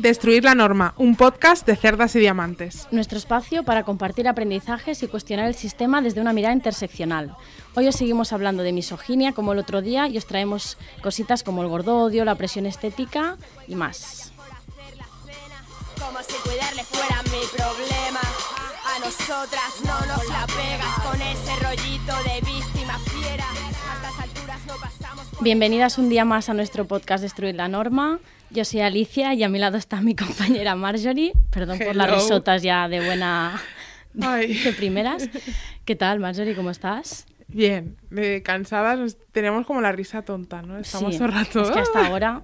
Destruir la norma, un podcast de cerdas y diamantes. Nuestro espacio para compartir aprendizajes y cuestionar el sistema desde una mirada interseccional. Hoy os seguimos hablando de misoginia como el otro día y os traemos cositas como el gordodio, la presión estética y más. Como si cuidarle fuera mi problema. A nosotras no nos la pegas con ese rollito de víctima Bienvenidas un día más a nuestro podcast Destruir la Norma. Yo soy Alicia y a mi lado está mi compañera Marjorie. Perdón por las risotas ya de buena... Ay. de primeras. ¿Qué tal, Marjorie? ¿Cómo estás? Bien, eh, cansadas, tenemos como la risa tonta, ¿no? Estamos Sí, todo el rato. Es que hasta ahora...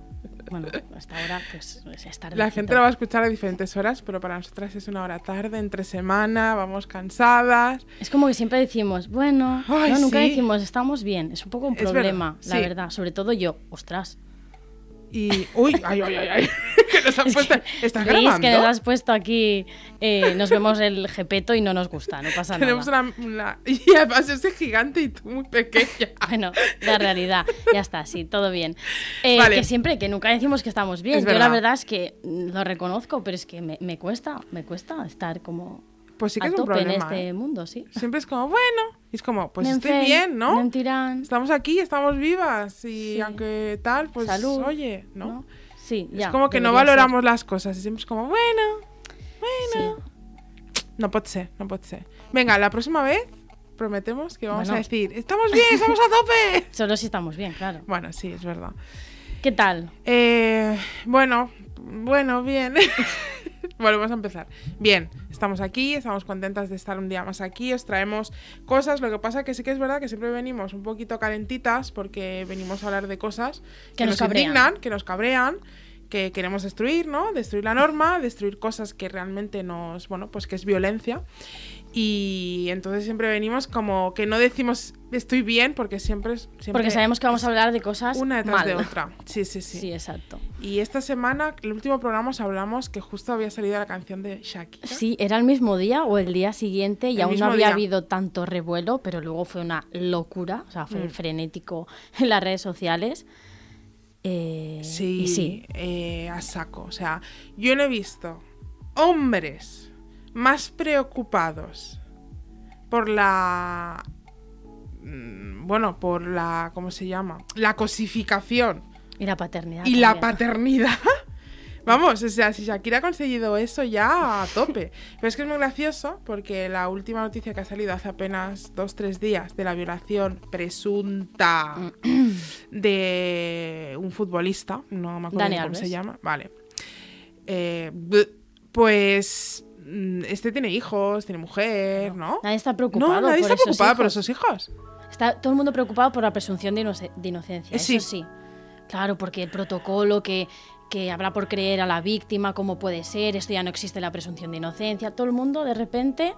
Bueno, hasta ahora pues es estar La gente lo va a escuchar a diferentes horas, pero para nosotras es una hora tarde, entre semana, vamos cansadas. Es como que siempre decimos, bueno, Ay, no, nunca sí. decimos, estamos bien. Es un poco un verdad, problema, la sí. verdad. Sobre todo yo, ostras. Y. ¡Uy! ¡Ay, ay, ay! ay nos han Es puesto. que, ¿Estás ¿veis grabando? que nos has puesto aquí, eh, nos vemos el jepeto y no nos gusta, no pasa Tenemos nada. una, una- Y además ese gigante y tú muy pequeña. Bueno, la realidad, ya está, sí, todo bien. Eh, Vale. Que siempre, que nunca decimos que estamos bien. Es Yo la verdad. verdad es que lo reconozco, pero es que me, me cuesta, me cuesta estar como Pues sí que a es un tope en problema. este ¿eh? mundo, sí. Siempre es como, bueno. Y es como, pues estoy bien, ¿no? anem tirant, Estamos aquí, estamos vivas. Y Sí. aunque tal, pues Salud, oye, ¿no? ¿no? Sí, Es como que no ser. valoramos las cosas. Siempre es como, bueno, bueno. Sí. No puede ser, no puede ser. Venga, la próxima vez prometemos que vamos Bueno. a decir, estamos bien, estamos a tope. Solo si estamos bien, claro. Bueno, sí, es verdad. ¿Qué tal? Eh, bueno, bueno, bien. vamos a empezar. Bien, estamos aquí, estamos contentas de estar un día más aquí, os traemos cosas, lo que pasa que sí que es verdad que siempre venimos un poquito calentitas porque venimos a hablar de cosas que, Que nos nos, indignan, que nos cabrean, que queremos destruir, ¿no? Destruir la norma, destruir cosas que realmente nos, bueno, pues que es violencia. Y entonces siempre venimos como que no decimos estoy bien porque siempre es... siempre Porque sabemos que vamos a hablar de cosas una detrás mal. de otra. Sí, sí, sí. Sí, exacto. Y esta semana, el último programa, os hablamos que justo había salido la canción de Shakira. Sí, era el mismo día o el día siguiente y El aún no había día. habido tanto revuelo, pero luego fue una locura, o sea, fue Mm. frenético en las redes sociales. Eh, Sí, y sí, eh, a saco. O sea, yo no he visto hombres más preocupados por la. mm, Bueno, por la. ¿Cómo se llama? La cosificación y la paternidad. y la paternidad. Vamos, o sea, si Shakira ha conseguido eso ya a tope. Pero es que es muy gracioso porque la última noticia que ha salido hace apenas dos, tres días de la violación presunta de un futbolista, no me acuerdo Dani ni cómo Alves. se llama, vale. Eh, pues mm, este tiene hijos, tiene mujer, ¿no? Nadie está preocupado. No, nadie por está esos preocupado por esos hijos. Está todo el mundo preocupado por la presunción de, inoce- de inocencia. Eh. Eso sí. Claro, porque el protocolo que, que habrá por creer a la víctima, cómo puede ser, esto ya no existe la presunción de inocencia. Todo el mundo de repente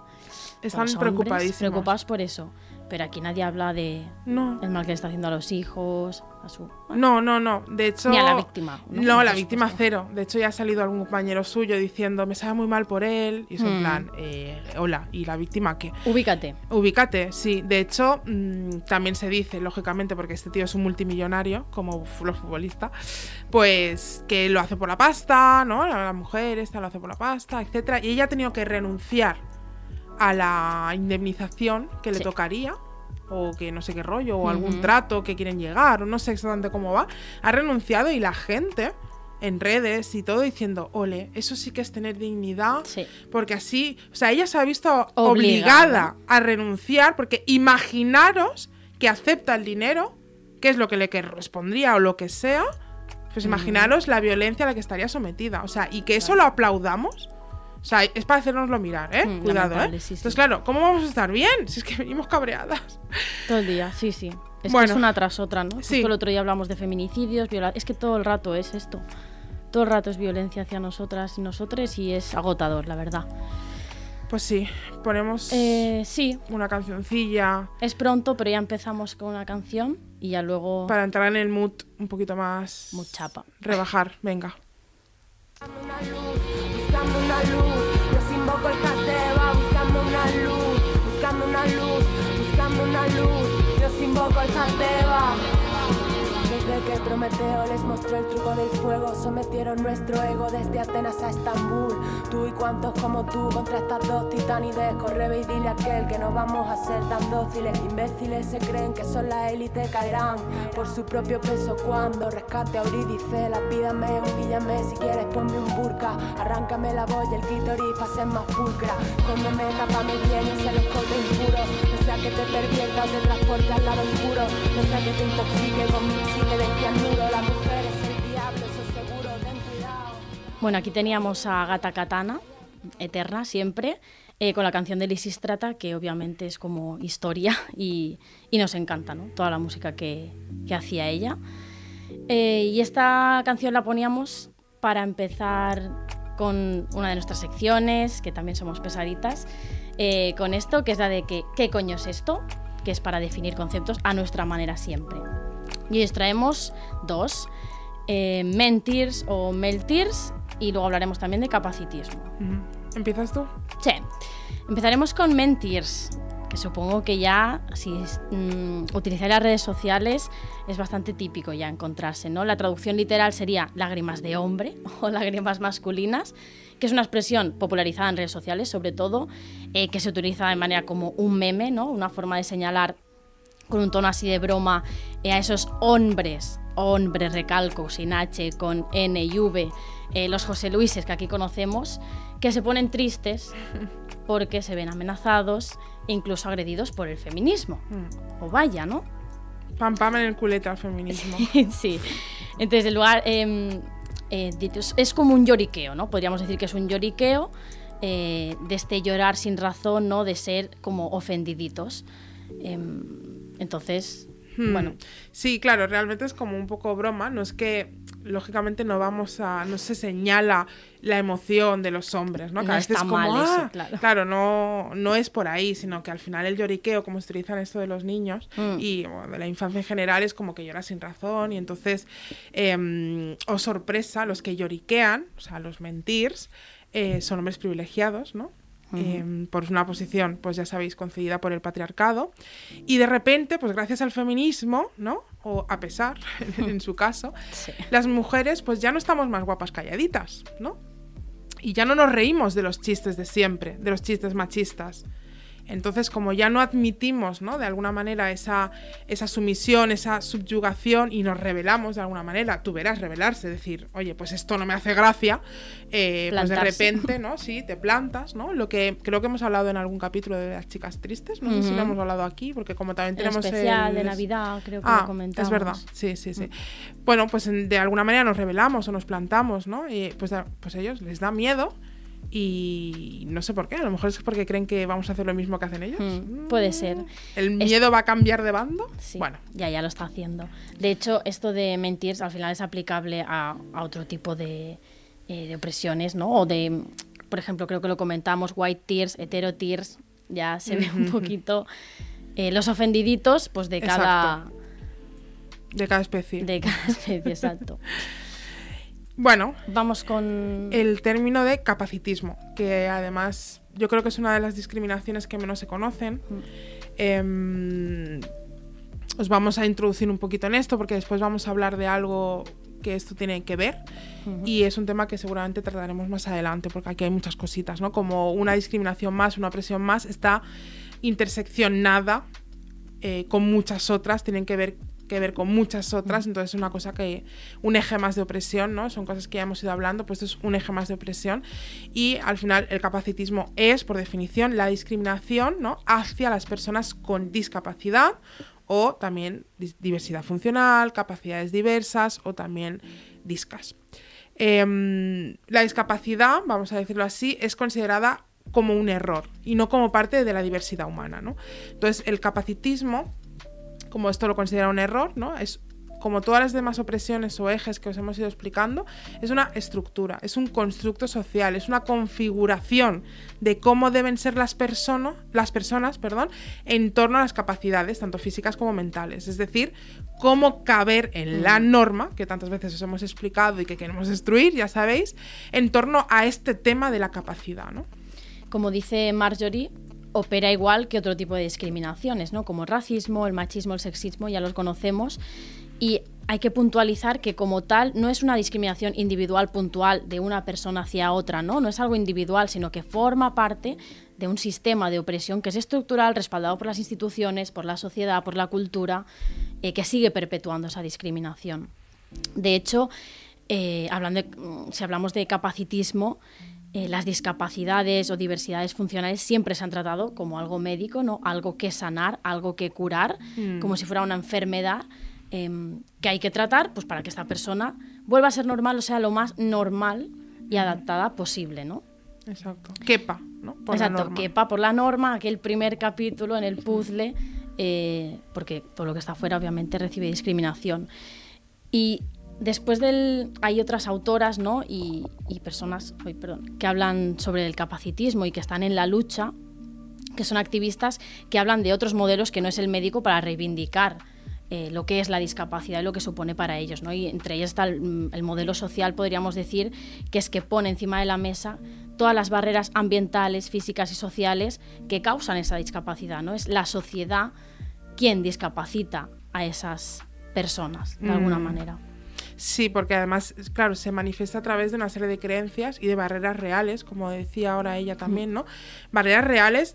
Están preocupadísimos. preocupados por eso. Pero aquí nadie habla de No. el mal que le está haciendo a los hijos, a su No, no, no. De hecho. Ni a la víctima, ¿no? No, la víctima supuesto. cero. De hecho, ya ha salido algún compañero suyo diciendo, me sabe muy mal por él. Y es en Mm. plan, eh, hola, ¿y la víctima qué? Ubícate. Ubícate, sí. De hecho, mm, también se dice, lógicamente, porque este tío es un multimillonario, como los futbolistas, pues que lo hace por la pasta, ¿no? La, la mujer esta lo hace por la pasta, etcétera. Y ella ha tenido que renunciar a la indemnización que le Sí. tocaría. O que no sé qué rollo, o algún trato que quieren llegar, o no sé exactamente cómo va. Ha renunciado y la gente en redes y todo diciendo, ole, eso sí que es tener dignidad, Sí. porque así, o sea, ella se ha visto Obligada. obligada a renunciar, porque imaginaros que acepta el dinero, que es lo que le correspondría o lo que sea, pues imaginaros la violencia a la que estaría sometida. O sea, y que eso lo aplaudamos, O sea, es para hacernoslo mirar, ¿eh? Mm, Cuidado, ¿eh? lamentable, sí, sí. Entonces, claro, ¿cómo vamos a estar bien? Si es que venimos cabreadas. Todo el día, sí, sí. Es Bueno. que es una tras otra, ¿no? Sí. Justo el otro día hablamos de feminicidios, viola... es que todo el rato es esto. Todo el rato es violencia hacia nosotras y nosotros y es agotador, la verdad. Pues sí, ponemos Eh, sí, una cancioncilla es pronto, pero ya empezamos con una canción y ya luego para entrar en el mood un poquito más... muy chapa. Rebajar, venga. Buscando una luz. Los invoco el Jateba, buscando una luz, buscando una luz, buscando una luz. Los invoco el Jateba. Desde que Prometeo les mostró el truco del fuego, sometieron nuestro ego desde Atenas a Estambul. Tú y cuantos como tú contra estas dos titanides, corre ve y dile a aquel que no vamos a ser tan dóciles. Imbéciles se creen que son la élite, caerán por su propio peso cuando rescate a Eurídice. La pídame, humíllame, si quieres ponme un burka, arráncame la boya, el clítoris pa' ser más pulcra. Cóndeme, tápame bien ese escote impuro, no sea que te pervierta o te transporte al lado oscuro, no sea que te intoxique con mi chile de cianuro. La mujer es el diablo, eso seguro, ten cuidado. Bueno, aquí teníamos a Gata Katana, eterna siempre, eh, con la canción de Lisistrata, que obviamente es como historia y, y nos encanta, ¿no? Toda la música que, que hacía ella. Eh, y esta canción la poníamos para empezar con una de nuestras secciones, que también somos pesaditas, eh, con esto, que es la de que, ¿qué coño es esto? Que es para definir conceptos a nuestra manera siempre. Y os traemos dos, eh, Mentirs o Meltirs, y luego hablaremos también de capacitismo. ¿Empiezas tú? Sí. Empezaremos con Mentirs, que supongo que ya, si mm, utilizáis las redes sociales, es bastante típico ya encontrarse, ¿no? La traducción literal sería lágrimas de hombre o lágrimas masculinas, que es una expresión popularizada en redes sociales, sobre todo, eh, que se utiliza de manera como un meme, ¿no? Una forma de señalar con un tono así de broma eh, a esos hombres, hombres recalco, sin H, con N y V, eh, los José Luises que aquí conocemos, que se ponen tristes porque se ven amenazados e incluso agredidos por el feminismo. Mm. O vaya, ¿no? Pam pam en el culete al feminismo. sí. Entonces, el lugar em, eh, es- es como un lloriqueo, ¿no? Podríamos decir que es un lloriqueo eh, de este llorar sin razón, ¿no? De ser como ofendiditos. Em, entonces, Hmm. bueno, Sí, claro, realmente es como un poco broma. No es que, lógicamente, no vamos a. No se señala la emoción de los hombres, ¿no? No Que a veces está es como, mal eso, "Ah". claro. no, no es por ahí, sino que al final el lloriqueo, como se utiliza en esto de los niños Mm. y bueno, de la infancia en general, es como que llora sin razón. Y entonces, eh, os sorpresa, los que lloriquean, o sea, los mentirs, eh, son hombres privilegiados, ¿no? Eh, por una posición, pues ya sabéis, concedida por el patriarcado. Y de repente, pues gracias al feminismo, ¿no? O a pesar, en su caso, sí. las mujeres pues ya no estamos más guapas calladitas, ¿no? Y ya no nos reímos de los chistes de siempre, de los chistes machistas. Entonces, como ya no admitimos, ¿no? De alguna manera esa, esa sumisión, esa subyugación y nos revelamos de alguna manera, tú verás revelarse, decir, oye, pues esto no me hace gracia, eh, pues de repente, ¿no? Sí, te plantas, ¿no? Lo que creo que hemos hablado en algún capítulo de las chicas tristes, no sé si lo hemos hablado aquí, porque como también El tenemos especial de el- Navidad, creo que Ah, lo comentamos. es verdad, sí, sí, sí. Bueno, pues de alguna manera nos revelamos o nos plantamos, ¿no? Y pues, pues a ellos les da miedo y no sé por qué, a lo mejor es porque creen que vamos a hacer lo mismo que hacen ellos. Mm, puede ser. ¿El Es- miedo va a cambiar de bando? Sí, Bueno, ya, ya lo está haciendo. De hecho, esto de mentir al final es aplicable a, a otro tipo de, eh, de opresiones, ¿no? O de, por ejemplo, creo que lo comentamos, white tears, hetero tears, ya se ve un poquito eh, los ofendiditos, pues de cada, de cada especie. de cada especie, exacto. Bueno, Vamos con... el término de capacitismo, que además yo creo que es una de las discriminaciones que menos se conocen. Em, os vamos a introducir un poquito en esto porque después vamos a hablar de algo que esto tiene que ver y es un tema que seguramente trataremos más adelante porque aquí hay muchas cositas, ¿no? Como una discriminación más, una opresión más, está interseccionada eh, con muchas otras, tienen que ver que ver con muchas otras, entonces es una cosa que, un eje más de opresión, ¿no? Son cosas que ya hemos ido hablando, pues esto es un eje más de opresión y al final el capacitismo es, por definición, la discriminación, ¿no? Hacia las personas con discapacidad o también diversidad funcional, capacidades diversas o también discas. em, la discapacidad, vamos a decirlo así, es considerada como un error y no como parte de la diversidad humana, ¿no? Entonces, el capacitismo, como esto lo considera un error, ¿no? Es como todas las demás opresiones o ejes que os hemos ido explicando, es una estructura, es un constructo social, es una configuración de cómo deben ser las, personas las personas perdón, en torno a las capacidades, tanto físicas como mentales. Es decir, cómo caber en la mm. norma, que tantas veces os hemos explicado y que queremos destruir, ya sabéis, en torno a este tema de la capacidad. ¿no? Como dice Marjorie, opera igual que otro tipo de discriminaciones, ¿no? como el racismo, el machismo, el sexismo, ya los conocemos y hay que puntualizar que como tal no es una discriminación individual puntual de una persona hacia otra, ¿no? No es algo individual, sino que forma parte de un sistema de opresión que es estructural, respaldado por las instituciones, por la sociedad, por la cultura, eh, que sigue perpetuando esa discriminación. De hecho, eh, hablando mm, si hablamos de capacitismo, eh, las discapacidades o diversidades funcionales siempre se han tratado como algo médico, ¿no? algo que sanar, algo que curar, mm. como si fuera una enfermedad Em, que hay que tratar pues, para que esta persona vuelva a ser normal, o sea, lo más normal y adaptada posible, ¿no? Exacto. Quepa, ¿no? Por Exacto, la quepa por la norma, aquel primer capítulo en el puzzle, eh, porque todo lo que está afuera obviamente recibe discriminación. Y después del... hay otras autoras, ¿no? Y, personas perdón, que hablan sobre el capacitismo y que están en la lucha, que son activistas que hablan de otros modelos que no es el médico para reivindicar eh, lo que es la discapacidad y lo que supone para ellos. ¿no? Y entre ellos está mm, el, modelo social, podríamos decir, que es que pone encima de la mesa todas las barreras ambientales, físicas y sociales que causan esa discapacidad. ¿no? Es la sociedad quien discapacita a esas personas, de alguna mm. manera. Sí, porque además, claro, se manifiesta a través de una serie de creencias y de barreras reales, como decía ahora ella también, ¿no? Barreras reales,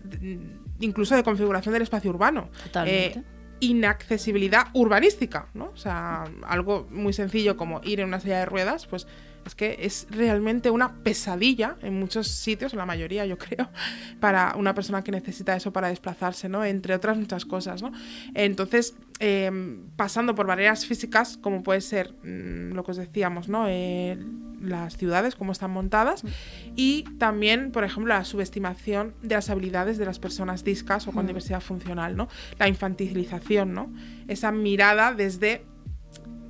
incluso de configuración del espacio urbano. Totalmente. Eh, inaccesibilidad urbanística, ¿no? O sea, algo muy sencillo como ir en una silla de ruedas, pues es que es realmente una pesadilla en muchos sitios, en la mayoría yo creo, para una persona que necesita eso para desplazarse, ¿no? Entre otras muchas cosas, ¿no? Entonces, em, pasando por barreras físicas, como puede ser mm, lo que os decíamos, ¿no? las ciudades, cómo están montadas, mm. y también, por ejemplo, la subestimación de las habilidades de las personas discas o con mm. diversidad funcional, ¿no? La infantilización, ¿no? Esa mirada desde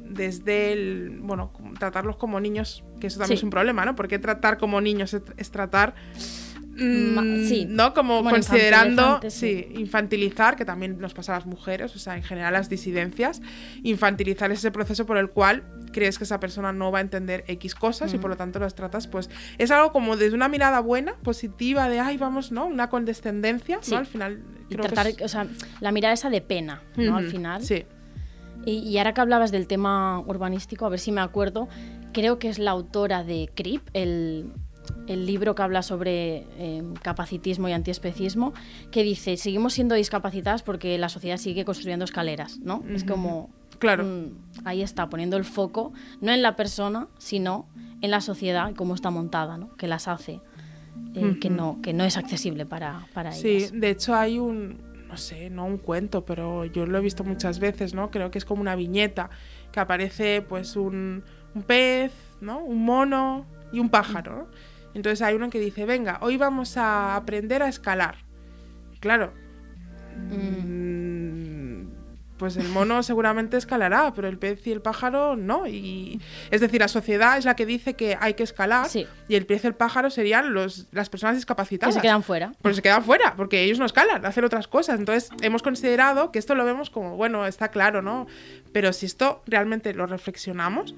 desde el, bueno, tratarlos como niños, que eso también es un problema, ¿no? Porque tratar como niños es, tratar... Mm, sí. ¿No? Como considerando, sí. infantilizar, que también nos pasa a las mujeres, o sea, en general las disidencias, infantilizar ese proceso por el cual crees que esa persona no va a entender X cosas y por lo tanto las tratas, pues es algo como desde una mirada buena, positiva, de, ay, vamos, ¿no? Una condescendencia, ¿no? Al final... tratar, o sea, la mirada esa de pena, ¿no? Al final. Sí. Y, ahora que hablabas del tema urbanístico, a ver si me acuerdo, creo que es la autora de CRIP, el, libro que habla sobre em, capacitismo y antiespecismo, que dice, seguimos siendo discapacitadas porque la sociedad sigue construyendo escaleras, ¿no? Es como... Claro. ahí está, poniendo el foco, no en la persona, sino en la sociedad y cómo está montada, ¿no? Que las hace, eh, que, no, que no es accesible para, para ellas. Sí, de hecho hay un, no sé, no un cuento, pero yo lo he visto muchas veces, ¿no? Creo que es como una viñeta que aparece pues un, pez, ¿no? Un mono y un pájaro. Entonces hay uno que dice, venga, hoy vamos a aprender a escalar. claro, mm, pues el mono seguramente escalará, pero el pez y el pájaro no. Y, es decir, la sociedad es la que dice que hay que escalar y el pez y el pájaro serían los, las personas discapacitadas. Que se quedan fuera. Pues se quedan fuera, porque ellos no escalan, hacen otras cosas. Entonces hemos considerado que esto lo vemos como, bueno, está claro, ¿no? Pero si esto realmente lo reflexionamos,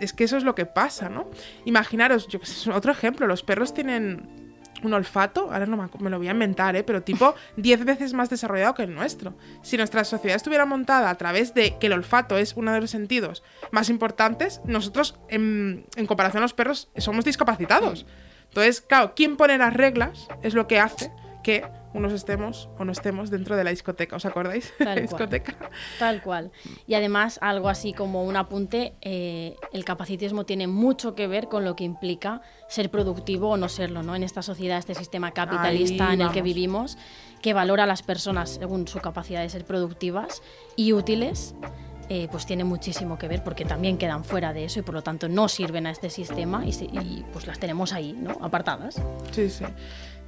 es, que eso es lo que pasa, ¿no? Imaginaros, yo otro ejemplo, los perros tienen un olfato, ahora no me, lo voy a inventar, ¿eh? pero tipo 10 veces más desarrollado que el nuestro. Si nuestra sociedad estuviera montada a través de que el olfato es uno de los sentidos más importantes, nosotros en, en comparación a los perros somos discapacitados. Entonces, claro, ¿quién pone las reglas? Es lo que hace que unos estemos o no estemos dentro de la discoteca. ¿Os acordáis? Tal la discoteca. Cual. Tal cual. Y además, algo así como un apunte, eh, el capacitismo tiene mucho que ver con lo que implica ser productivo o no serlo, ¿no? En esta sociedad, este sistema capitalista en el que vivimos, que valora a las personas según su capacidad de ser productivas y útiles. eh, pues tiene muchísimo que ver porque también quedan fuera de eso y por lo tanto no sirven a este sistema y, se- y, pues las tenemos ahí, ¿no? Apartadas. Sí, sí.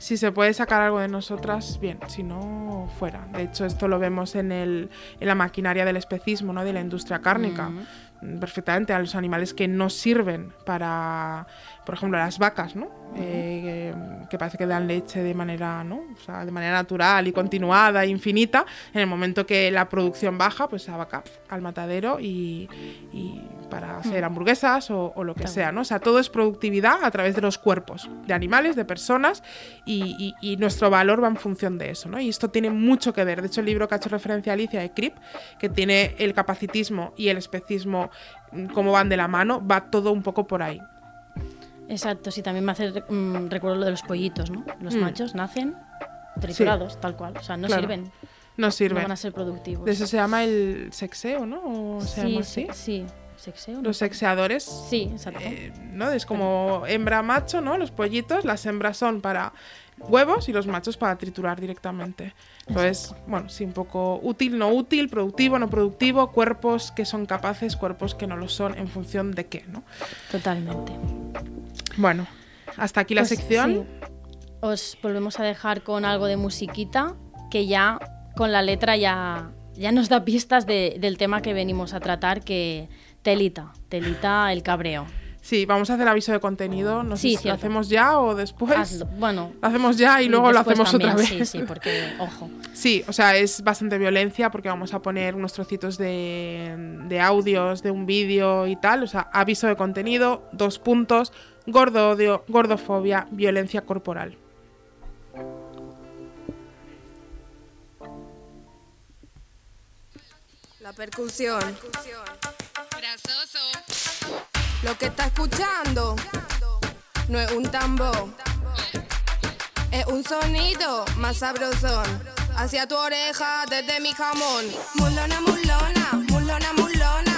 Si se puede sacar algo de nosotras, bien, si no, fuera. De hecho, esto lo vemos en, el, en la maquinaria del especismo, ¿no? de la industria cárnica. Mm, Perfectamente, a los animales que no sirven para, por ejemplo, las vacas, ¿no? Eh, que, parece que dan leche de manera, ¿no? O sea, de manera natural y continuada e infinita. En el momento que la producción baja, pues a vaca al matadero y, y para hacer hamburguesas o, o lo que sea, ¿no? O sea, todo es productividad a través de los cuerpos de animales, de personas y, y- y nuestro valor va en función de eso, ¿no? Y esto tiene mucho que ver. De hecho, el libro que ha hecho referencia a Alicia de Cripp, que tiene el capacitismo y el especismo mm, como van de la mano, va todo un poco por ahí. Exacto, sí, también me hace mm, recuerdo lo de los pollitos, ¿no? Los Mm. machos nacen triturados, tal cual, o sea, no Claro. sirven, No no sirve. van a ser productivos. De eso se llama el sexeo, ¿no? O se llama sí, así. sí, sí, sexeo. ¿no? Los sexeadores Sí, exacto. eh, ¿no? Es como hembra macho, ¿no? Los pollitos, las hembras son para huevos y los machos para triturar directamente. Entonces, bueno, sí, un poco útil, no útil, productivo, no productivo, cuerpos que son capaces, cuerpos que no lo son, en función de qué, ¿no? Totalmente. Bueno, hasta aquí la Pues, sección. sí. Os volvemos a dejar con algo de musiquita que ya con la letra ya, ya nos da pistas de- del tema que venimos a tratar, que telita, telita el cabreo. Sí, vamos a hacer aviso de contenido. No sé si lo hacemos ya o después. Hazlo. Bueno, Lo hacemos ya y luego lo hacemos otra vez. Sí, sí, porque, ojo. Sí, o sea, es bastante violencia porque vamos a poner unos trocitos de, de audios, de un vídeo y tal. O sea, aviso de contenido, dos puntos, gordo odio, gordofobia, violencia corporal. La percusión. Lo que está escuchando no es un tambor, es un sonido más sabrosón. Hacia tu oreja desde mi jamón. Mulona, mulona, mulona, mulona, mulona,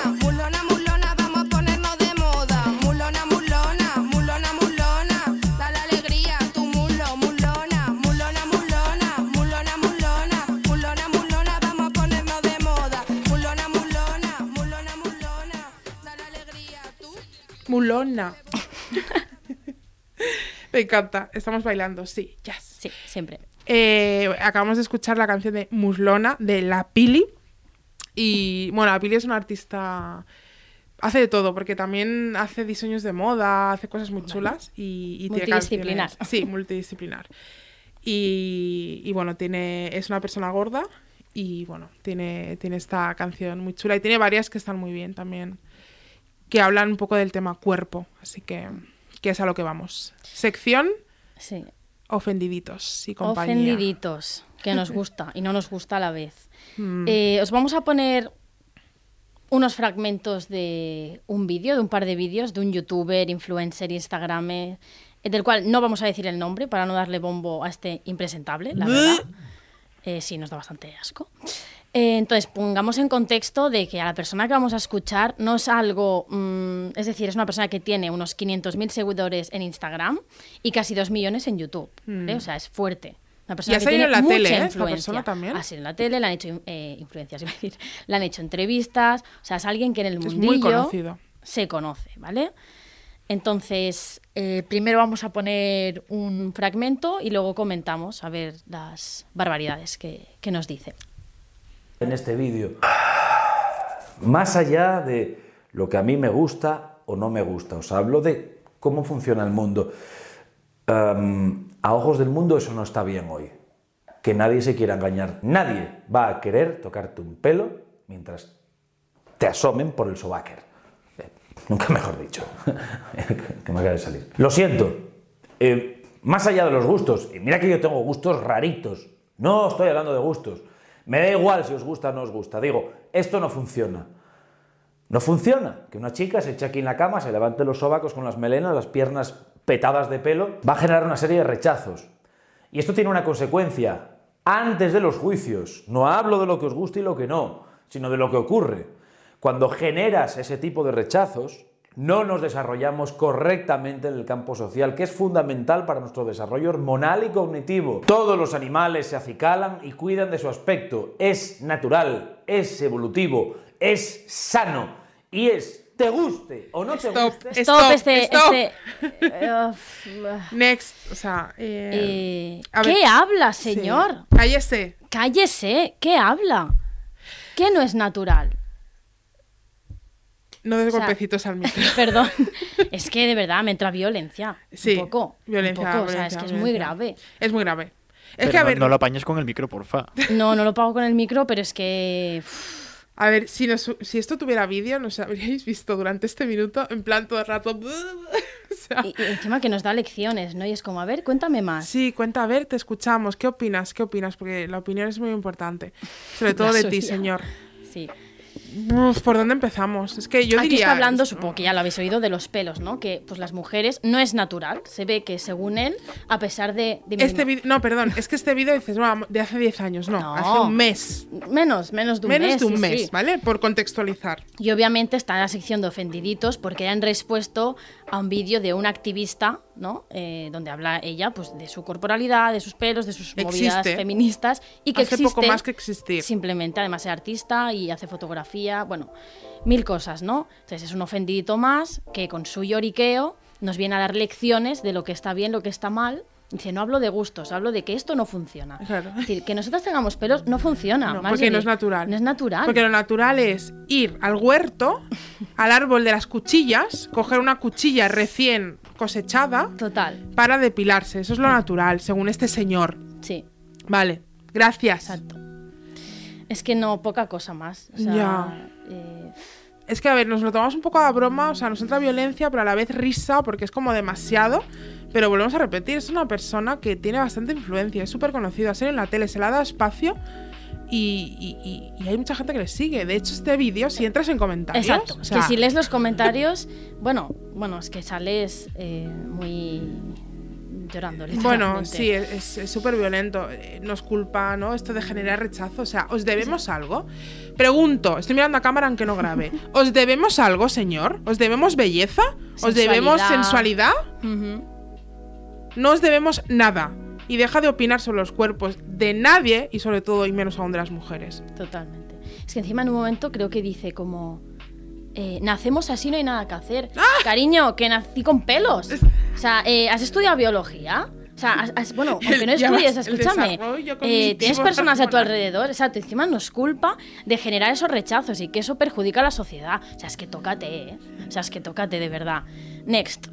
Mulona. Me encanta. Estamos bailando, sí, yes. Sí, siempre. Eh, acabamos de escuchar la canción de Muslona de La Pili. Y bueno, La Pili es una artista. Hace de todo, porque también hace diseños de moda, hace cosas muy chulas y, y Multidisciplinar. Sí, multidisciplinar. Y, y bueno, tiene, es una persona gorda y bueno, tiene, tiene esta canción muy chula y tiene varias que están muy bien también, que hablan un poco del tema cuerpo, así que, que es a lo que vamos. Sección Sí. ofendiditos y compañía. Ofendiditos, que nos gusta y no nos gusta a la vez. Mm. Eh, os vamos a poner unos fragmentos de un vídeo, de un par de vídeos, de un youtuber, influencer, instagramer, eh, del cual no vamos a decir el nombre para no darle bombo a este impresentable, la verdad. Eh, sí, nos da bastante asco. Eh, entonces, pongamos en contexto de que a la persona que vamos a escuchar no es algo, mm, es decir, es una persona que tiene unos 500.000 seguidores en Instagram y casi 2 millones en YouTube. ¿vale? O sea, es fuerte. Una persona ha que tiene en la mucha tele, ¿eh? Influencia. persona también. Ha salido en la tele, le han hecho eh, influencias, iba a decir. Le han hecho entrevistas. O sea, es alguien que en el Es mundillo muy conocido. se conoce, ¿vale? Entonces, eh, primero vamos a poner un fragmento y luego comentamos a ver las barbaridades que, que nos dice. En este vídeo. Más allá de lo que a mí me gusta o no me gusta, os hablo de cómo funciona el mundo. Am, a ojos del mundo eso no está bien hoy. Que nadie se quiera engañar. Nadie va a querer tocarte un pelo mientras te asomen por el sobáquer. Eh, Nunca mejor dicho. que me acaba de salir. Lo siento. Eh, más allá de los gustos, y mira que yo tengo gustos raritos. No estoy hablando de gustos. Me da igual si os gusta o no os gusta. Digo, esto no funciona. No funciona. Que una chica se eche aquí en la cama, se levante los sobacos con las melenas, las piernas petadas de pelo, va a generar una serie de rechazos. Y esto tiene una consecuencia. Antes de los juicios, no hablo de lo que os gusta y lo que no, sino de lo que ocurre. Cuando generas ese tipo de rechazos, no nos desarrollamos correctamente en el campo social, que es fundamental para nuestro desarrollo hormonal y cognitivo. Todos los animales se acicalan y cuidan de su aspecto. Es natural, es evolutivo, es sano y es te guste o no te guste. Stop, Stop, este. stop. este Next, o sea, eh, eh, a ¿Qué ver, habla, sí. señor? Cállese. Cállese, ¿qué habla? ¿Qué no es natural? No des O sea, golpecitos al micro. Perdón, es que de verdad me entra violencia. Sí, un poco. violencia, un poco, o sea, violencia, es que es muy violencia. grave. Es muy grave. Es Pero que, a no, ver, no lo apañes con el micro, porfa. No, no lo pago con el micro, pero es que. a ver, si, nos- si esto tuviera vídeo, nos habríais visto durante este minuto, en plan todo el rato. o sea, y, y encima que nos da lecciones, ¿no? Y es como, a ver, cuéntame más. sí, cuenta, a ver, te escuchamos. ¿Qué opinas? ¿Qué opinas? Porque la opinión es muy importante. Sobre todo de ti, señor. Sí. Uf, ¿Por dónde empezamos? Es que yo Aquí diría. está hablando, supongo que ya lo habéis oído, de los pelos, ¿no? Que pues las mujeres no es natural. Se ve que según él, a pesar de. de Este vídeo. No, perdón, es que este vídeo dices, "No, de hace 10 años, no, No. hace un mes. Menos, menos de un Menos mes. de un sí, mes, sí. ¿vale? Por contextualizar. Y obviamente está en la sección de ofendiditos porque han respuesto a un vídeo de una activista, ¿no? Eh, donde habla ella pues de su corporalidad, de sus pelos, de sus movidas Existe. feministas y que Hace existe poco más que existir. Simplemente, además es artista y hace fotografía, bueno, mil cosas, ¿no? Entonces es un ofendidito más que con su lloriqueo nos viene a dar lecciones de lo que está bien, lo que está mal. Dice, no hablo de gustos, hablo de que esto no funciona. Claro. Es decir, que nosotros tengamos pelos no funciona. No, porque no es natural. No es natural. Porque lo natural es ir al huerto, al árbol de las cuchillas, coger una cuchilla recién cosechada Total, para depilarse. Eso es lo natural, según este señor. sí. Vale, gracias. Exacto. Es que no, poca cosa más. O sea, Ya. eh, Es que, a ver, nos lo tomamos un poco a broma, o sea, nos entra violencia, pero a la vez risa, porque es como demasiado. Pero volvemos a repetir, es una persona que tiene bastante influencia, es súper conocida, ha en la tele, se le ha dado espacio y, y- y- y hay mucha gente que le sigue. De hecho, este vídeo, si entras en comentarios... exacto. o sea, que si lees los comentarios, bueno, bueno, es que sales eh, muy llorando. Bueno, sí, es súper violento. Eh, Nos culpa, ¿no? Esto de generar rechazo. O sea, ¿os debemos algo? Pregunto, estoy mirando a cámara aunque no grabe. ¿Os debemos algo, señor? ¿Os debemos belleza? ¿Os debemos Sensualidad. No os debemos nada. Y deja de opinar sobre los cuerpos de nadie y sobre todo y menos aún de las mujeres. Totalmente. Es que encima en un momento creo que dice como... eh, nacemos así, no hay nada que hacer. ¡Ah! Cariño, que nací con pelos. O sea, eh, ¿has estudiado biología? O sea, has- has- bueno, aunque no estudies, escúchame. eh, tienes personas a tu alrededor, exacto. Encima nos culpa de generar esos rechazos y que eso perjudica a la sociedad. O sea, es que tócate, ¿eh? O sea, es que tócate de verdad. Next.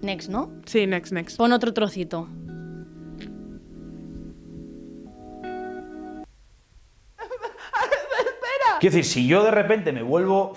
Next, ¿no? Sí, next, next. Pon otro trocito. Quiero decir, si yo de repente me vuelvo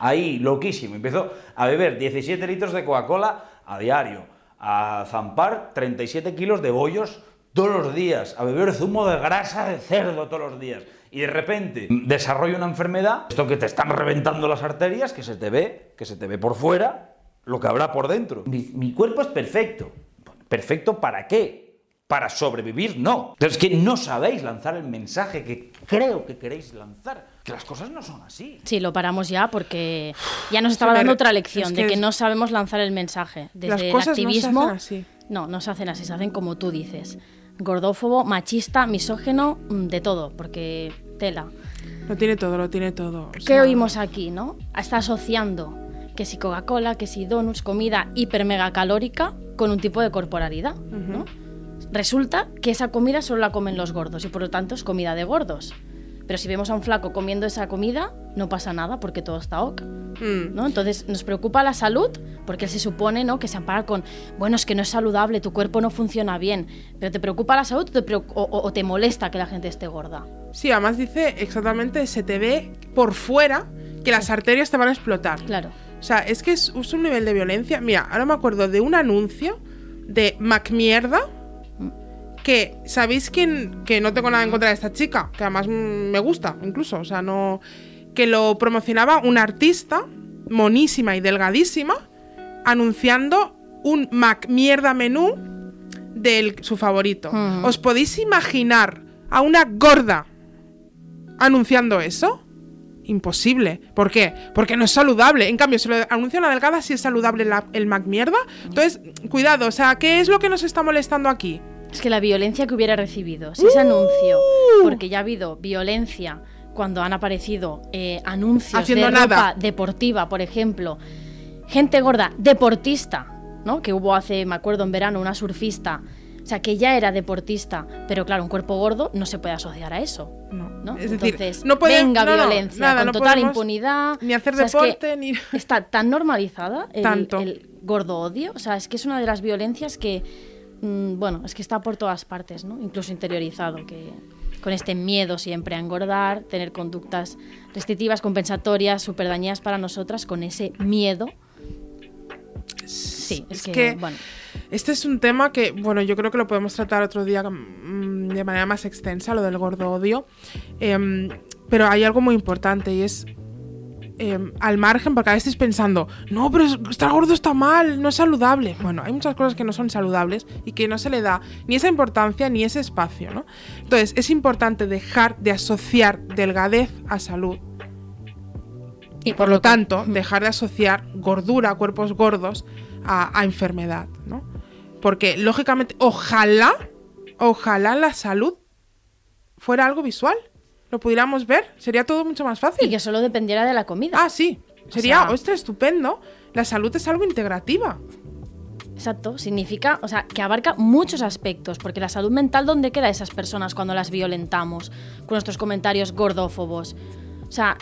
ahí loquísimo, empiezo a beber 17 litros de Coca-Cola a diario, a zampar 37 kilos de bollos todos los días, a beber zumo de grasa de cerdo todos los días, y de repente desarrollo una enfermedad, esto que te están reventando las arterias, que se te ve, que se te ve por fuera, lo que habrá por dentro. Mi, mi cuerpo es perfecto. ¿Perfecto para qué? Para sobrevivir, no. Entonces, que no sabéis lanzar el mensaje que creo que queréis lanzar. Que las cosas no son así. Sí, lo paramos ya porque ya nos estaba dando otra lección es de que que es- no sabemos lanzar el mensaje. Desde el cosas no se activismo. hacen así. No, no se hacen así, se hacen como tú dices. Gordófobo, machista, misógeno, mm, de todo, porque tela. Lo tiene todo, lo tiene todo. o ¿Qué sea, oímos aquí, no? Está asociando que si Coca-Cola, que si donuts, comida hiper mega calórica con un tipo de corporalidad, ¿no? Resulta que esa comida solo la comen los gordos y por lo tanto es comida de gordos. Pero si vemos a un flaco comiendo esa comida, no pasa nada porque todo está ok. mm. ¿no? Entonces nos preocupa la salud porque él se supone ¿no? que se ampara con, bueno, es que no es saludable, tu cuerpo no funciona bien, pero te preocupa la salud te, o te molesta que la gente esté gorda. Sí, además dice exactamente, se te ve por fuera que las arterias te van a explotar. Claro. O sea, es que es, es un nivel de violencia. Mira, ahora me acuerdo de un anuncio de Macmierda. Que, ¿sabéis quién? Que no tengo nada en contra de esta chica. Que además mm, me gusta, incluso. O sea, no. Que lo promocionaba una artista, monísima y delgadísima, anunciando un Macmierda menú de su favorito. Ujú. ¿Os podéis imaginar a una gorda anunciando eso? Imposible. ¿Por qué? Porque no es saludable. En cambio, si lo anuncia una delgada, sí es saludable la- el Mac mierda. Entonces, cuidado, o sea, ¿qué es lo que nos está molestando aquí? Es que la violencia que hubiera recibido, si ese anuncio, porque ya ha habido violencia cuando han aparecido eh, anuncios Haciendo de nada. ropa deportiva, por ejemplo, gente gorda, deportista, ¿no? Que hubo hace, me acuerdo, en verano, una surfista, o sea, que ya era deportista, pero claro, un cuerpo gordo no se puede asociar a eso. No. ¿no? Es decir, Entonces, no puede- venga no, no, violencia, nada, con total impunidad. ni hacer O sea, es que deporte, ni- Está tan normalizada el, Tanto. el gordo odio, o sea, es que es una de las violencias que, mm, bueno, es que está por todas partes, ¿no? Incluso interiorizado, que con este miedo siempre a engordar, tener conductas restrictivas, compensatorias, súper dañinas para nosotras, con ese miedo. Sí, es, Es que, que- bueno, Este es un tema que, bueno, yo creo que lo podemos tratar otro día mm, de manera más extensa, lo del gordo odio. Em, pero hay algo muy importante y es em, al margen, porque a veces estáis pensando, no, pero es- estar gordo está mal, no es saludable. Bueno, hay muchas cosas que no son saludables y que no se le da ni esa importancia ni ese espacio, ¿no? Entonces, es importante dejar de asociar delgadez a salud. Y por lo tanto, dejar de asociar gordura, cuerpos gordos, a, a enfermedad, ¿no? Porque, lógicamente, ojalá, ojalá la salud fuera algo visual. Lo pudiéramos ver, sería todo mucho más fácil. y que solo dependiera de la comida. Ah, sí. Sería, sea- ostras, estupendo. La salud es algo integrativa. Exacto, significa, o sea, que abarca muchos aspectos, porque la salud mental, ¿dónde queda esas personas cuando las violentamos con nuestros comentarios gordófobos? O sea,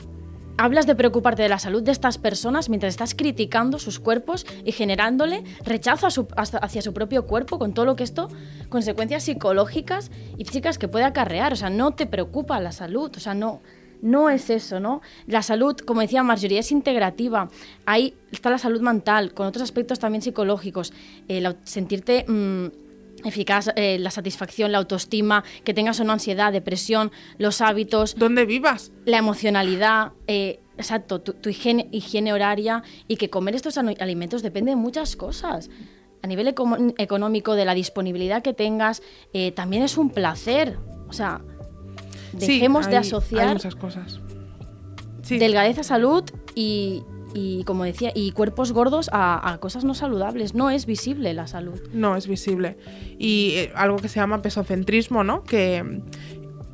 hablas de preocuparte de la salud de estas personas mientras estás criticando sus cuerpos y generándole rechazo hacia su propio cuerpo con todo lo que esto, consecuencias psicológicas y físicas que puede acarrear. O sea, no te preocupa la salud, o sea, no, no es eso, ¿no? La salud, como decía Marjorie, es integrativa. Ahí está la salud mental, con otros aspectos también psicológicos. El au- sentirte mm, eficaz, eh, la satisfacción, la autoestima, que tengas no ansiedad, depresión, los hábitos, Donde vivas. la emocionalidad, eh, exacto, tu, tu higiene, higiene horaria y que comer estos alimentos depende de muchas cosas. A nivel económico, de la disponibilidad que tengas, eh, también es un placer. O sea, Sí, dejemos de asociar Hay muchas cosas. Sí. delgadez a salud y, y, como decía, y cuerpos gordos a, a cosas no saludables. No es visible la salud. No, es visible. Y eh, algo que se llama pesocentrismo, ¿no? Que,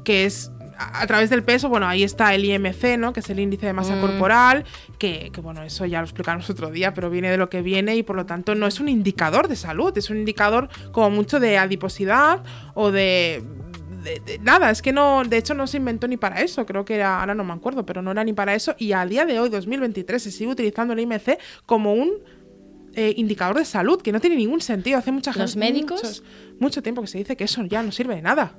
que es a, a través del peso, bueno, ahí está el IMC, ¿no? Que es el índice de masa Mm. corporal, que, que, bueno, eso ya lo explicamos otro día, pero viene de lo que viene y por lo tanto no es un indicador de salud, es un indicador como mucho de adiposidad o de... de- de- nada, es que no, de hecho no se inventó ni para eso, creo que era, ahora no me acuerdo, pero no era ni para eso y a día de hoy, 2023, se sigue utilizando el IMC como un eh, indicador de salud, que no tiene ningún sentido. Hace mucha gente. Los médicos- muchos- mucho tiempo que se dice que eso ya no sirve de nada.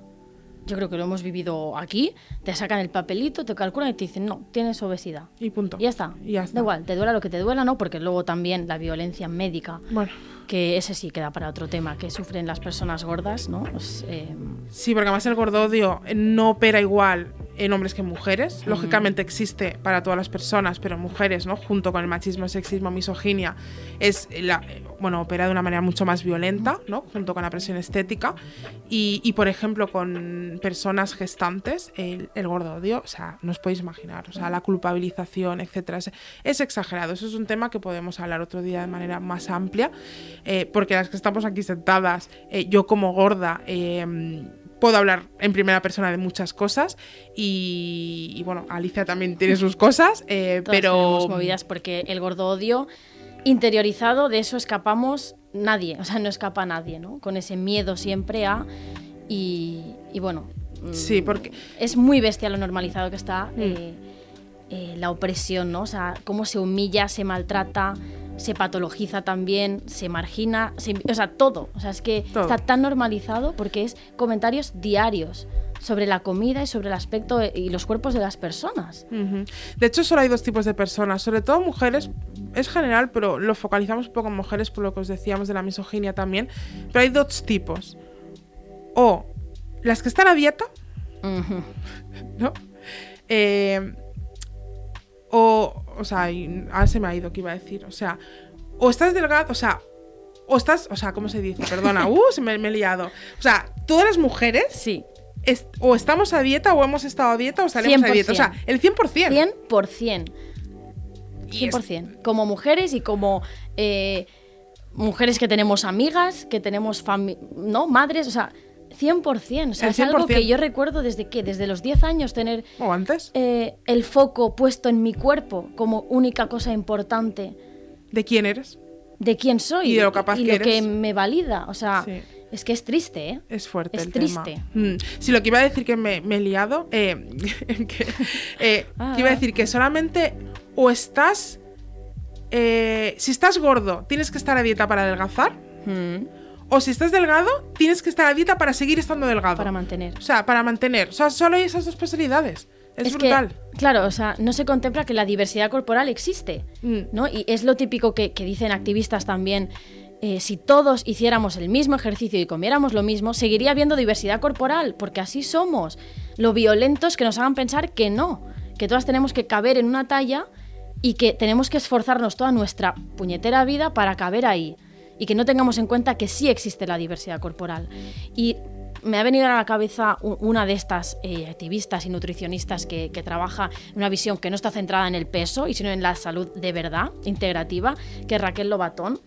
Yo creo que lo hemos vivido aquí. Te sacan el papelito, te calculan y te dicen, no, tienes obesidad. Y punto. Y ya está. Y ya está. Da igual, te duela lo que te duela, ¿no? Porque luego también la violencia médica, Bueno, que ese sí queda para otro tema, que sufren las personas gordas, ¿no? Pues, eh, sí, porque además el gordodio no opera igual en hombres que en mujeres. Lógicamente existe para todas las personas, pero en mujeres, ¿no? Junto con el machismo, sexismo, misoginia, es la, bueno, opera de una manera mucho más violenta, ¿no? Junto con la presión estética. Y, y, por ejemplo, con personas gestantes, el, el gordodio, o sea, no os podéis imaginar, o sea, la culpabilización, etcétera, es, es exagerado. Eso es un tema que podemos hablar otro día de manera más amplia, eh, porque las que estamos aquí sentadas, eh, yo como gorda, eh, puedo hablar en primera persona de muchas cosas y, y, bueno, Alicia también tiene sus cosas, eh, pero... movidas porque el gordo odio interiorizado, de eso escapamos nadie, o sea, no escapa nadie, ¿no? Con ese miedo siempre a... Y, y bueno, mm, Sí, porque es muy bestia lo normalizado que está eh, eh, la opresión, ¿no? O sea, cómo se humilla, se maltrata, se patologiza también, se margina, se- o sea, todo. O sea, es que Todo. está tan normalizado porque es comentarios diarios sobre la comida y sobre el aspecto y los cuerpos de las personas. De hecho, solo hay dos tipos de personas, sobre todo mujeres, es general, pero lo focalizamos un poco en mujeres por lo que os decíamos de la misoginia también. Pero hay dos tipos. O las que están a dieta. ¿no? Eh, o, o sea, ahora se me ha ido que iba a decir. O sea, o estás delgado, o sea, o estás, o sea, ¿cómo se dice? Perdona, uh, se me, me he liado. O sea, todas las mujeres Sí, o estamos a dieta o hemos estado a dieta o salimos a dieta. O sea, 100%. el 100%. 100%. Y es- 100%. Como mujeres y como eh, mujeres que tenemos amigas, que tenemos ¿no? madres, o sea, 100%. O sea, es algo 100%. que yo recuerdo desde que, desde los 10 años, tener ¿O antes? eh, el foco puesto en mi cuerpo como única cosa importante ¿De quién eres? de quién soy Y de lo capaz y que lo que me valida. O sea, Sí. Es que es triste, ¿eh? Es fuerte Es el triste. tema. Mm. Sí, lo que iba a decir que me, me he liado, eh, que, eh, Ah, que iba a ah. decir que solamente o estás, eh, si estás gordo, tienes que estar a dieta para adelgazar, Mm, o si estás delgado, tienes que estar a dieta para seguir estando delgado. Para mantener. O sea, para mantener. O sea, solo hay esas dos posibilidades. Es, brutal. claro, o sea, no se contempla que la diversidad corporal existe, Mm. ¿no? Y es lo típico que, que dicen activistas también. Eh, si todos hiciéramos el mismo ejercicio y comiéramos lo mismo, seguiría habiendo diversidad corporal, porque así somos. Lo violentos que nos hagan pensar que no, que todas tenemos que caber en una talla y que tenemos que esforzarnos toda nuestra puñetera vida para caber ahí. Y que no tengamos en cuenta que sí existe la diversidad corporal. Y me ha venido a la cabeza una de estas eh, activistas y nutricionistas que, que trabaja en una visión que no está centrada en el peso, y sino en la salud de verdad, integrativa, que es Raquel Lobatón,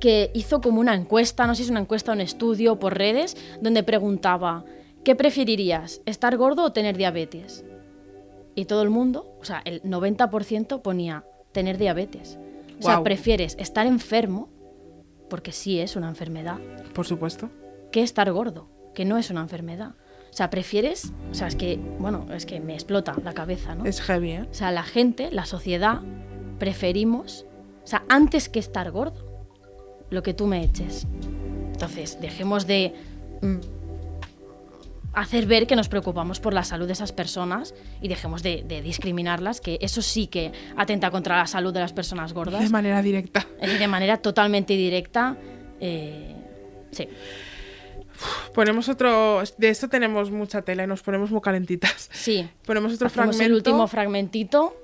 que hizo como una encuesta, no sé si es una encuesta o un estudio por redes, donde preguntaba, ¿qué preferirías, estar gordo o tener diabetes? Y todo el mundo, o sea, el 90% ponía tener diabetes. O sea, prefieres estar enfermo, porque sí es una enfermedad, Por supuesto. que estar gordo, que no es una enfermedad. O sea, prefieres, o sea, es que, bueno, es que me explota la cabeza, ¿no? Es heavy, ¿eh? O sea, la gente, la sociedad, preferimos, o sea, antes que estar gordo, lo que tú me eches. Entonces, dejemos de mm, hacer ver que nos preocupamos por la salud de esas personas y dejemos de, de discriminarlas, que eso sí que atenta contra la salud de las personas De gordas. manera directa. De manera totalmente directa. eh, sí. Ponemos otro. De esto tenemos mucha tela y nos ponemos muy calentitas. Sí. Ponemos otro Hacemos fragmento. el último fragmentito.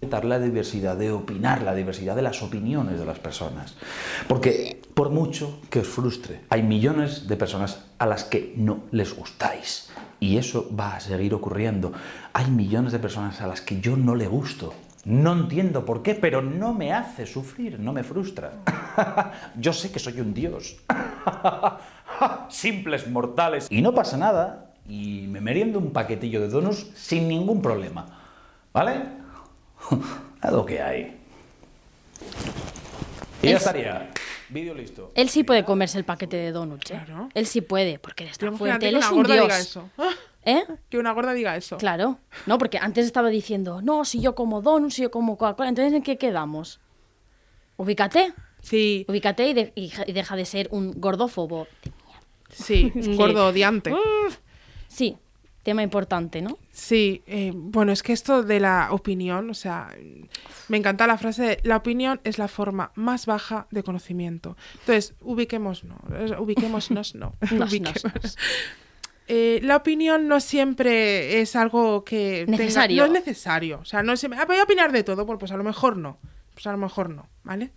La diversidad, de opinar, la diversidad de las opiniones de las personas. Porque por mucho que os frustre, hay millones de personas a las que no les gustáis. Y eso va a seguir ocurriendo. Hay millones de personas a las que yo no le gusto. No entiendo por qué, pero no me hace sufrir, no me frustra. yo sé que soy un dios. Simples mortales. Y no pasa nada. Y me meriendo un paquetillo de donuts sin ningún problema. ¿Vale? A lo que hay. Y ya Es- estaría. Vídeo listo. Él sí puede comerse el paquete de donuts, ¿eh? Claro. Él sí puede, porque él está fuerte. Él que es una un gorda dios. diga eso. ¡Ah! ¿Eh? Que una gorda diga eso. Claro. No, porque antes estaba diciendo, no, si yo como donuts, si yo como Coca-Cola. Entonces, ¿en qué quedamos? Ubícate. Sí, Ubícate y, de- y ja- y deja de ser un gordófobo. sí, un gordo odiante. Sí, tema importante, ¿no? Sí, eh, bueno, es que esto de la opinión, o sea, me encanta la frase de la opinión es la forma más baja de conocimiento. Entonces, ubiquémonos, ubiquémonos, no. Nos, Ubiquémonos. nos, nos. Eh, la opinión no siempre es algo que tenga- Necesario. no es necesario. O sea, no siempre, "Ah, voy a opinar de todo, pues, pues a lo mejor no. Pues a lo mejor no, ¿vale?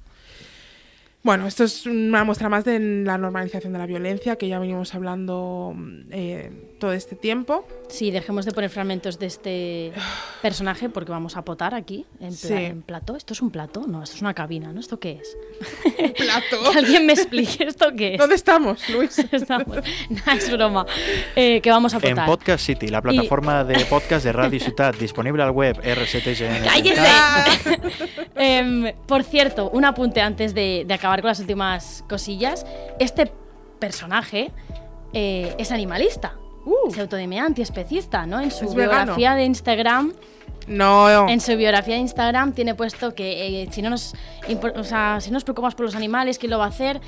Bueno, esto es una muestra más de la normalización de la violencia que ya venimos hablando eh, todo este tiempo. Sí, dejemos de poner fragmentos de este personaje porque vamos a potar aquí, en, pla- Sí. en plato. ¿Esto es un plato? No, esto es una cabina, ¿no? ¿Esto qué es? Plato. Que alguien me explique esto qué es. ¿Dónde estamos, Luis? Estamos. Nah, es broma. Eh, que vamos a En potar. Podcast City, la plataforma de podcast de Radio Ciutat, disponible al web rctgn. ¡Cállese! Em, por cierto, un apunte antes de, de acabar con las últimas cosillas. Este personaje eh, es animalista. Uh. Se autodenomina antiespecista, ¿no? En su biografía de Instagram No, En su biografía de Instagram tiene puesto que eh, si, no nos, o sea, si no nos preocupamos por los animales, ¿quién lo va a hacer?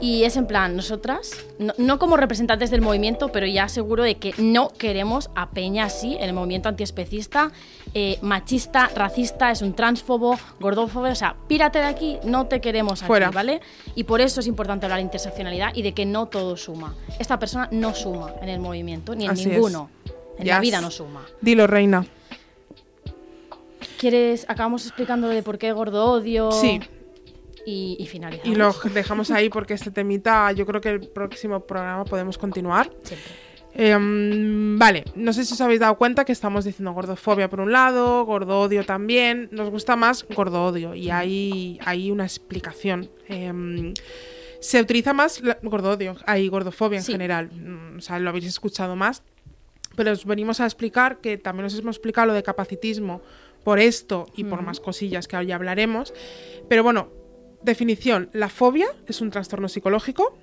Y es en plan, nosotras, no, no como representantes del movimiento, pero ya seguro de que no queremos a Peña así, el movimiento antiespecista, eh, machista, racista, es un transfobo, gordófobo, o sea, pírate de aquí, no te queremos aquí, Fuera. ¿vale? Y por eso es importante hablar de interseccionalidad y de que no todo suma. Esta persona no suma en el movimiento, ni en Así es. ninguno. En la Yes. vida no suma. Dilo, reina. ¿Quieres? Acabamos explicando de por qué gordo odio. Sí. Y, y finalizamos. Y lo dejamos ahí porque este temita, yo creo que el próximo programa podemos continuar. Siempre. Em, vale, no sé si os habéis dado cuenta que estamos diciendo gordofobia por un lado, gordo-odio también. Nos gusta más gordo-odio y hay, hay una explicación. Em, se utiliza más la- gordo-odio, hay gordofobia en Sí. general. Mm, O sea, lo habéis escuchado más. Pero os venimos a explicar que también os hemos explicado lo de capacitismo por esto y por más cosillas que ya hablaremos. Pero bueno, definición, la fobia es un trastorno psicológico,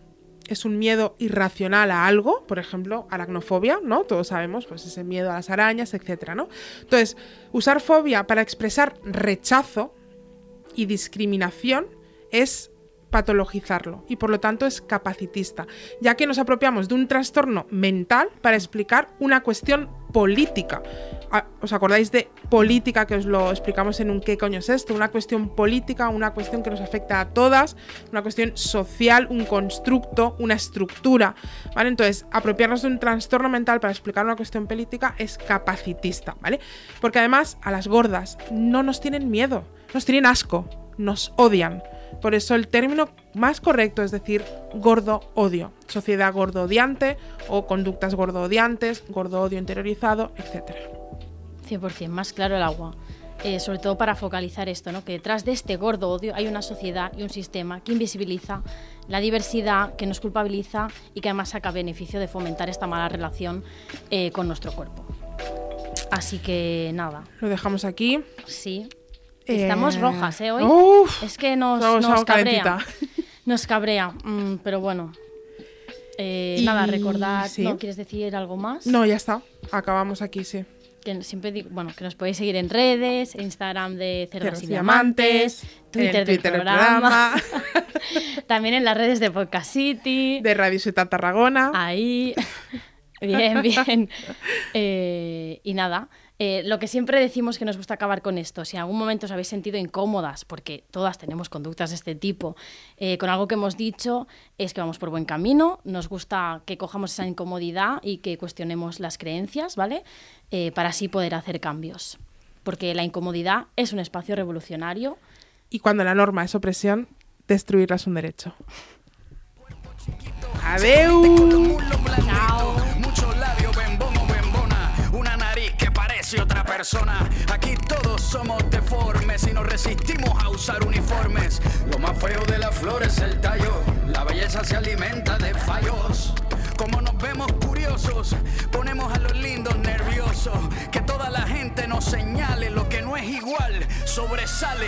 es un miedo irracional a algo, por ejemplo, aracnofobia, ¿no? Todos sabemos, pues ese miedo a las arañas, etcétera, ¿no? Entonces, usar fobia para expresar rechazo y discriminación es patologizarlo y por lo tanto es capacitista, ya que nos apropiamos de un trastorno mental para explicar una cuestión política. Ah, ¿Os acordáis de política que os lo explicamos en un qué coño es esto? Una cuestión política, una cuestión que nos afecta a todas, una cuestión social, un constructo, una estructura, ¿vale? Entonces, apropiarnos de un trastorno mental para explicar una cuestión política es capacitista, ¿vale? Porque además a las gordas no nos tienen miedo, nos tienen asco, nos odian. Por eso el término más correcto es decir gordo odio, sociedad gordo odiante o conductas gordo odiantes, gordo odio interiorizado, etc. 100%, más claro el agua. Eh, sobre todo para focalizar esto, ¿no? que detrás de este gordo odio hay una sociedad y un sistema que invisibiliza la diversidad, que nos culpabiliza y que además saca beneficio de fomentar esta mala relación eh, con nuestro cuerpo. Así que nada, Lo dejamos aquí. sí. Eh, Estamos rojas, ¿eh? Hoy. uf, es que nos, nos cabrea. calentita. Nos cabrea, mm, pero bueno. Eh, Y- nada, recordar. sí. ¿No quieres decir algo más? No, ya está. Acabamos aquí, sí. que siempre digo, bueno, que nos podéis seguir en redes, Instagram de Cerdas Cerdos y Diamantes, Diamantes, Twitter, del Twitter programa, también en las redes de Podcast City, De Radio Ciudad Tarragona. ahí, bien, bien. Eh, y nada, eh, lo que siempre decimos que nos gusta acabar con esto, si en algún momento os habéis sentido incómodas, porque todas tenemos conductas de este tipo, eh, con algo que hemos dicho, es que vamos por buen camino, nos gusta que cojamos esa incomodidad y que cuestionemos las creencias, ¿vale? Eh, para así poder hacer cambios. Porque la incomodidad es un espacio revolucionario. Y cuando la norma es opresión, destruirla es un derecho. Adeu. Muchos Aquí todos somos deformes y nos resistimos a usar uniformes. Lo más feo de la flor es el tallo. La belleza se alimenta de fallos. Como nos vemos curiosos, ponemos a los lindos nerviosos. Que toda la gente nos señale lo que no es igual, sobresale.